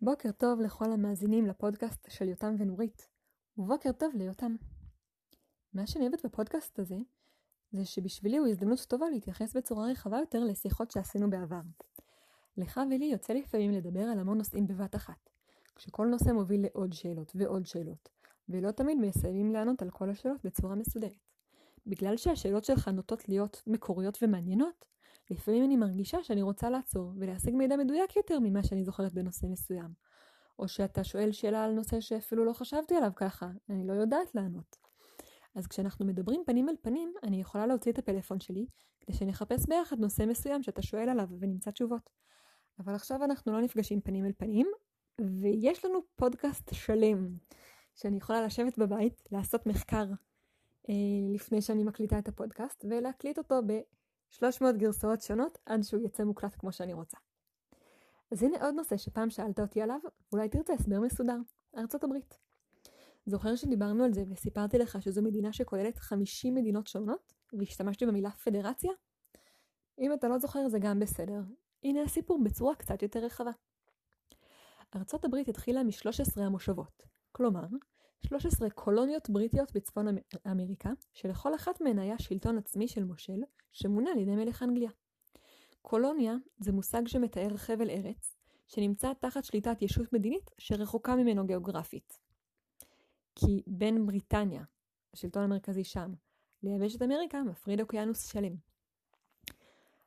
בוקר טוב לכל המאזינים לפודקאסט של יותם ונורית, ובוקר טוב ליותם. מה שאני אוהבת בפודקאסט הזה, זה שבשבילי הוא הזדמנות טובה להתייחס בצורה רחבה יותר לשיחות שעשינו בעבר. לך ולי יוצא לפעמים לדבר על המון נושאים בבת אחת, כשכל נושא מוביל לעוד שאלות ועוד שאלות, ולא תמיד מסיימים לענות על כל השאלות בצורה מסודרת. בגלל שהשאלות שלך נוטות להיות מקוריות ומעניינות, לפעמים אני מרגישה שאני רוצה לעצור ולהשיג מידע מדויק יותר ממה שאני זוכרת בנושא מסוים. או שאתה שואל שאלה על נושא שאפילו לא חשבתי עליו ככה, אני לא יודעת לענות. אז כשאנחנו מדברים פנים אל פנים, אני יכולה להוציא את הפלאפון שלי, כדי שנחפש ביחד נושא מסוים שאתה שואל עליו ונמצא תשובות. אבל עכשיו אנחנו לא נפגשים פנים אל פנים, ויש לנו פודקאסט שלם, שאני יכולה לשבת בבית, לעשות מחקר אה, לפני שאני מקליטה את הפודקאסט, ולהקליט אותו ב-300 גרסאות שונות עד שהוא יצא מוקלט כמו שאני רוצה. אז הנה עוד נושא שפעם שאלת אותי עליו, אולי תרצה הסבר מסודר, ארצות הברית. זוכר שדיברנו על זה וסיפרתי לך שזו מדינה שכוללת 50 מדינות שונות, והשתמשתי במילה פדרציה? אם אתה לא זוכר זה גם בסדר. הנה הסיפור בצורה קצת יותר רחבה. ארצות הברית התחילה מ-13 המושבות, כלומר, 13 קולוניות בריטיות בצפון אמריקה, שלכל אחת מהן היה שלטון עצמי של מושל, שמונה על ידי מלך אנגליה. קולוניה זה מושג שמתאר חבל ארץ, שנמצא תחת שליטת ישות מדינית שרחוקה ממנו גיאוגרפית. כי בין בריטניה, השלטון המרכזי שם, ליבשת אמריקה מפריד אוקיינוס שלם.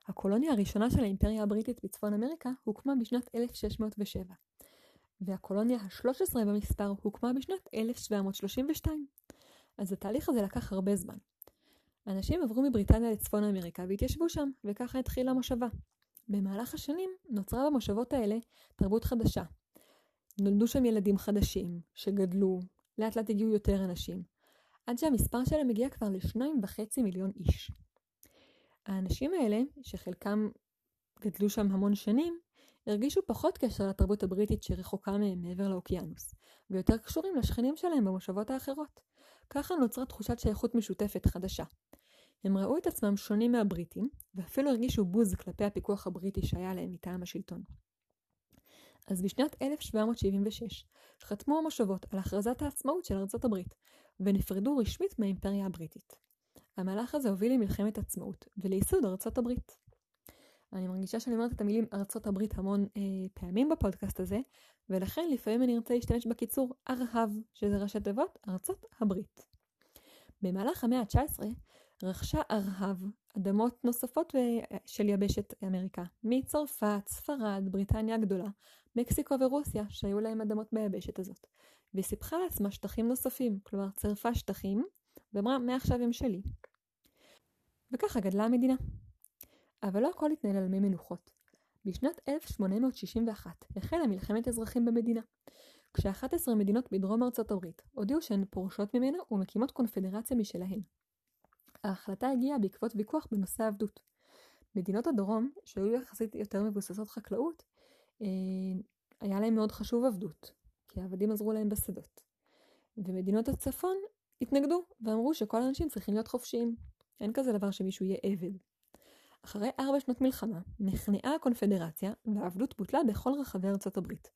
הקולוניה הראשונה של האימפריה הבריטית בצפון אמריקה הוקמה בשנת 1607, והקולוניה ה-13 במספר הוקמה בשנת 1732. אז התהליך הזה לקח הרבה זמן. אנשים עברו מבריטניה לצפון אמריקה והתיישבו שם, וככה התחילה המושבה. במהלך השנים נוצרה במושבות האלה תרבות חדשה. נולדו שם ילדים חדשים, שגדלו, לאט לאט הגיעו יותר אנשים, עד שהמספר שלהם הגיע כבר לשניים וחצי מיליון איש. האנשים האלה, שחלקם גדלו שם המון שנים, הרגישו פחות קשר לתרבות הבריטית שרחוקה מהם מעבר לאוקיינוס, ויותר קשורים לשכנים שלהם במושבות האחרות. ככה נוצרה תחושת שייכות משותפת חדשה. הם ראו את עצמם שונים מהבריטים, ואפילו הרגישו בוז כלפי הפיקוח הבריטי שהיה להם מטעם השלטון. אז בשנת 1776 חתמו המושבות על הכרזת העצמאות של ארצות הברית, ונפרדו רשמית מהאימפריה הבריטית. המהלך הזה הוביל למלחמת עצמאות ולייסוד ארצות הברית. אני מרגישה שאני אומרת את המילים ארצות הברית המון אה, פעמים בפודקאסט הזה, ולכן לפעמים אני ארצה להשתמש בקיצור ארה"ב, שזה ראשי תיבות ארצות הברית. במהלך המאה ה-19 רכשה ארה"ב אדמות נוספות אה, של יבשת אמריקה, מצרפת, ספרד, בריטניה הגדולה, מקסיקו ורוסיה, שהיו להם אדמות ביבשת הזאת, וסיפחה לעצמה שטחים נוספים, כלומר צירפה שטחים, ואמרה מעכשיו הם שלי. וככה גדלה המדינה. אבל לא הכל התנהל על מי מנוחות. בשנת 1861 החלה מלחמת אזרחים במדינה, כש-11 מדינות בדרום ארצות הברית הודיעו שהן פורשות ממנה ומקימות קונפדרציה משלהן. ההחלטה הגיעה בעקבות ויכוח בנושא העבדות. מדינות הדרום, שהיו יחסית יותר מבוססות חקלאות, אה, היה להם מאוד חשוב עבדות, כי העבדים עזרו להם בשדות. ומדינות הצפון התנגדו ואמרו שכל האנשים צריכים להיות חופשיים. אין כזה דבר שמישהו יהיה עבד. אחרי ארבע שנות מלחמה, נכנעה הקונפדרציה והעבדות בוטלה בכל רחבי ארצות הברית.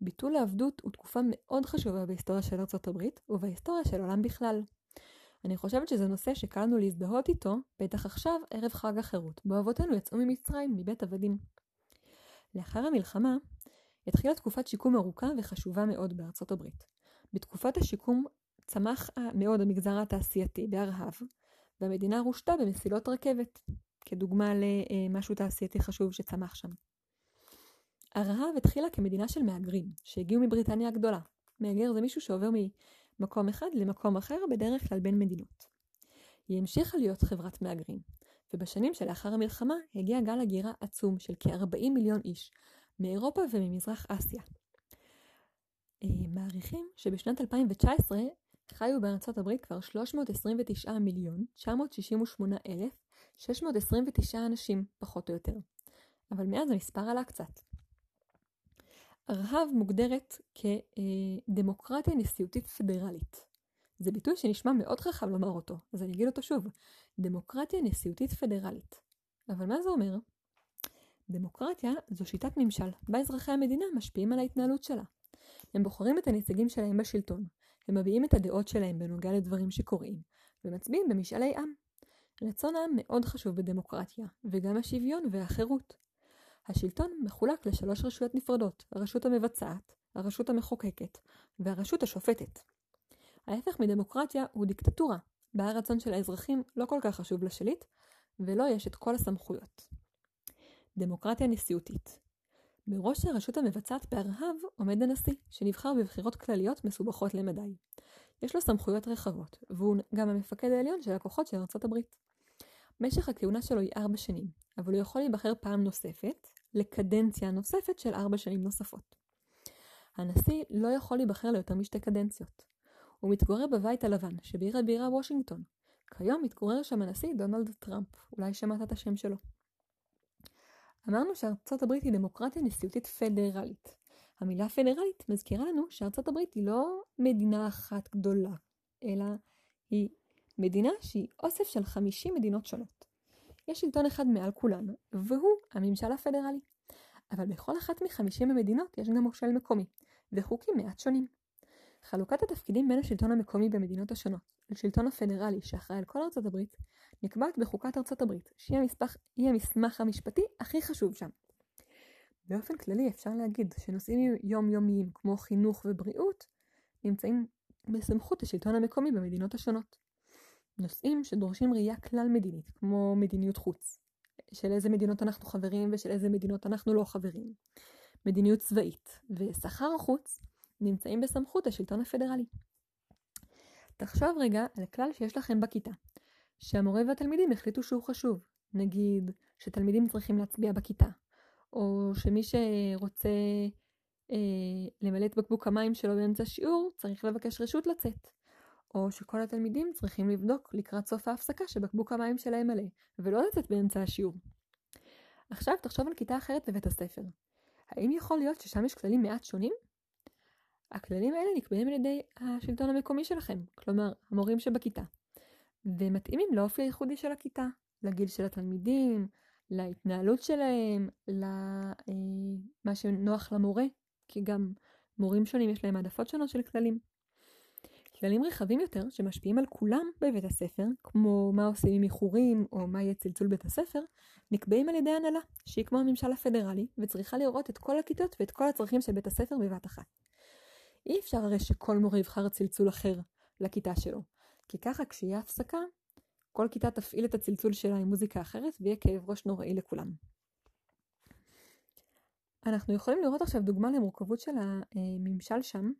ביטול העבדות הוא תקופה מאוד חשובה בהיסטוריה של ארצות הברית ובהיסטוריה של עולם בכלל. אני חושבת שזה נושא שקל לנו להזדהות איתו, בטח עכשיו, ערב חג החירות, בו אבותינו יצאו ממצרים, מבית עבדים. לאחר המלחמה, התחילה תקופת שיקום ארוכה וחשובה מאוד בארצות הברית. בתקופת השיקום צמח מאוד המגזר התעשייתי בארה"ב, והמדינה רושתה במסילות רכבת, כדוגמה למשהו תעשייתי חשוב שצמח שם. ארה"ב התחילה כמדינה של מהגרים, שהגיעו מבריטניה הגדולה. מהגר זה מישהו שעובר ממקום אחד למקום אחר, בדרך כלל בין מדינות. היא המשיכה להיות חברת מהגרים, ובשנים שלאחר המלחמה הגיע גל הגירה עצום של כ-40 מיליון איש, מאירופה וממזרח אסיה. אה, מעריכים שבשנת 2019 חיו בארצות הברית כבר 329 מיליון 968 אלף 629 אנשים, פחות או יותר. אבל מאז המספר עלה קצת. ארה"ב מוגדרת כדמוקרטיה נשיאותית פדרלית. זה ביטוי שנשמע מאוד חכם לומר אותו, אז אני אגיד אותו שוב. דמוקרטיה נשיאותית פדרלית. אבל מה זה אומר? דמוקרטיה זו שיטת ממשל, בה אזרחי המדינה משפיעים על ההתנהלות שלה. הם בוחרים את הנציגים שלהם בשלטון, הם מביעים את הדעות שלהם בנוגע לדברים שקורים, ומצביעים במשאלי עם. רצון העם מאוד חשוב בדמוקרטיה, וגם השוויון והחירות. השלטון מחולק לשלוש רשויות נפרדות, הרשות המבצעת, הרשות המחוקקת והרשות השופטת. ההפך מדמוקרטיה הוא דיקטטורה, בה הרצון של האזרחים לא כל כך חשוב לשליט, ולא יש את כל הסמכויות. דמוקרטיה נשיאותית בראש הרשות המבצעת בארה"ב עומד הנשיא, שנבחר בבחירות כלליות מסובכות למדי. יש לו סמכויות רחבות, והוא גם המפקד העליון של הכוחות של ארצות הברית. משך הכהונה שלו היא ארבע שנים, אבל הוא יכול להיבחר פעם נוספת, לקדנציה נוספת של ארבע שנים נוספות. הנשיא לא יכול להיבחר ליותר משתי קדנציות. הוא מתגורר בבית הלבן, שבעיר הבירה וושינגטון. כיום מתגורר שם הנשיא דונלד טראמפ, אולי שמעת את השם שלו. אמרנו שארצות הברית היא דמוקרטיה נשיאותית פדרלית. המילה פדרלית מזכירה לנו שארצות הברית היא לא מדינה אחת גדולה, אלא היא מדינה שהיא אוסף של 50 מדינות שונות. יש שלטון אחד מעל כולן, והוא הממשל הפדרלי. אבל בכל אחת מ-50 המדינות יש גם מושל מקומי, וחוקים מעט שונים. חלוקת התפקידים בין השלטון המקומי במדינות השונות לשלטון הפדרלי שאחראי על כל ארצות הברית נקבעת בחוקת ארצות הברית, שהיא המסמך, המסמך המשפטי הכי חשוב שם. באופן כללי אפשר להגיד שנושאים יומיומיים כמו חינוך ובריאות נמצאים בסמכות השלטון המקומי במדינות השונות. נושאים שדורשים ראייה כלל מדינית, כמו מדיניות חוץ, של איזה מדינות אנחנו חברים ושל איזה מדינות אנחנו לא חברים, מדיניות צבאית ושכר החוץ נמצאים בסמכות השלטון הפדרלי. תחשוב רגע על הכלל שיש לכם בכיתה, שהמורה והתלמידים החליטו שהוא חשוב, נגיד שתלמידים צריכים להצביע בכיתה, או שמי שרוצה אה, למלא את בקבוק המים שלו באמצע שיעור צריך לבקש רשות לצאת, או שכל התלמידים צריכים לבדוק לקראת סוף ההפסקה שבקבוק המים שלהם מלא, ולא לצאת באמצע השיעור. עכשיו תחשוב על כיתה אחרת בבית הספר. האם יכול להיות ששם יש כללים מעט שונים? הכללים האלה נקבעים על ידי השלטון המקומי שלכם, כלומר המורים שבכיתה, ומתאימים לאופי הייחודי של הכיתה, לגיל של התלמידים, להתנהלות שלהם, למה אה, שנוח למורה, כי גם מורים שונים יש להם העדפות שונות של כללים. כללים רחבים יותר שמשפיעים על כולם בבית הספר, כמו מה עושים עם איחורים או מה יהיה צלצול בית הספר, נקבעים על ידי הנהלה, שהיא כמו הממשל הפדרלי, וצריכה לראות את כל הכיתות ואת כל הצרכים של בית הספר בבת אחת. אי אפשר הרי שכל מורה יבחר צלצול אחר לכיתה שלו, כי ככה כשיהיה הפסקה, כל כיתה תפעיל את הצלצול שלה עם מוזיקה אחרת ויהיה כאב ראש נוראי לכולם. אנחנו יכולים לראות עכשיו דוגמה למורכבות של הממשל שם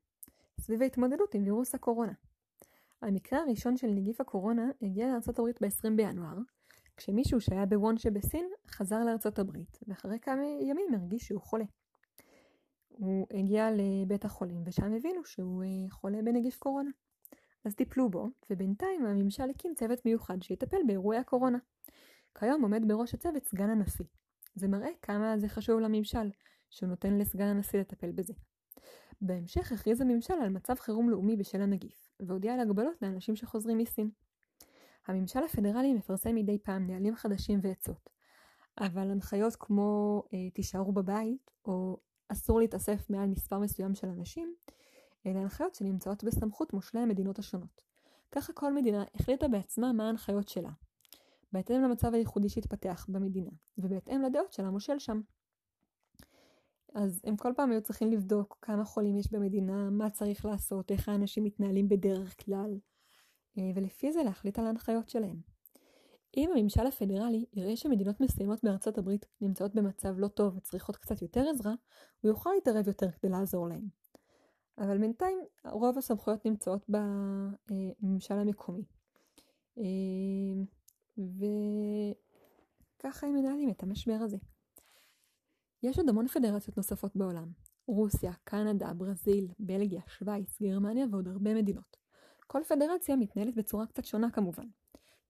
סביב ההתמודדות עם וירוס הקורונה. המקרה הראשון של נגיף הקורונה הגיע לארה"ב ב-20 בינואר, כשמישהו שהיה בוון שבסין חזר לארצות הברית, ואחרי כמה ימים הרגיש שהוא חולה. הוא הגיע לבית החולים ושם הבינו שהוא אה, חולה בנגיף קורונה. אז טיפלו בו, ובינתיים הממשל הקים צוות מיוחד שיטפל באירועי הקורונה. כיום עומד בראש הצוות סגן הנשיא. זה מראה כמה זה חשוב לממשל, שהוא נותן לסגן הנשיא לטפל בזה. בהמשך הכריז הממשל על מצב חירום לאומי בשל הנגיף, והודיע על הגבלות לאנשים שחוזרים מסין. הממשל הפדרלי מפרסם מדי פעם נהלים חדשים ועצות, אבל הנחיות כמו אה, תישארו בבית, או אסור להתאסף מעל מספר מסוים של אנשים, אלה הנחיות שנמצאות בסמכות מושלי המדינות השונות. ככה כל מדינה החליטה בעצמה מה ההנחיות שלה, בהתאם למצב הייחודי שהתפתח במדינה, ובהתאם לדעות של המושל שם. אז הם כל פעם היו צריכים לבדוק כמה חולים יש במדינה, מה צריך לעשות, איך האנשים מתנהלים בדרך כלל, אה, ולפי זה להחליט על ההנחיות שלהם. אם הממשל הפדרלי יראה שמדינות מסוימות בארצות הברית נמצאות במצב לא טוב וצריכות קצת יותר עזרה, הוא יוכל להתערב יותר כדי לעזור להם. אבל בינתיים רוב הסמכויות נמצאות בממשל המקומי. אה, וככה הם מנהלים את המשבר הזה. יש עוד המון פדרציות נוספות בעולם. רוסיה, קנדה, ברזיל, בלגיה, שווייץ, גרמניה ועוד הרבה מדינות. כל פדרציה מתנהלת בצורה קצת שונה כמובן.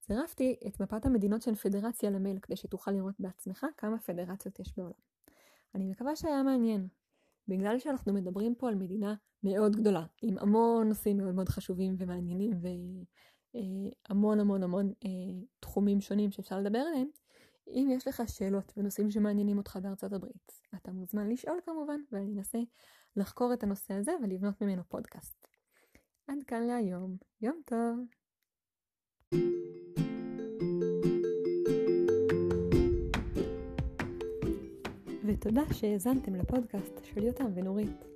צירפתי את מפת המדינות של פדרציה למייל כדי שתוכל לראות בעצמך כמה פדרציות יש בעולם. אני מקווה שהיה מעניין. בגלל שאנחנו מדברים פה על מדינה מאוד גדולה, עם המון נושאים מאוד מאוד חשובים ומעניינים והמון המון המון אה, תחומים שונים שאפשר לדבר עליהם, אם יש לך שאלות ונושאים שמעניינים אותך בארצות הברית, אתה מוזמן לשאול כמובן, ואני אנסה לחקור את הנושא הזה ולבנות ממנו פודקאסט. עד כאן להיום, יום טוב! ותודה שהאזנתם לפודקאסט של יותם ונורית.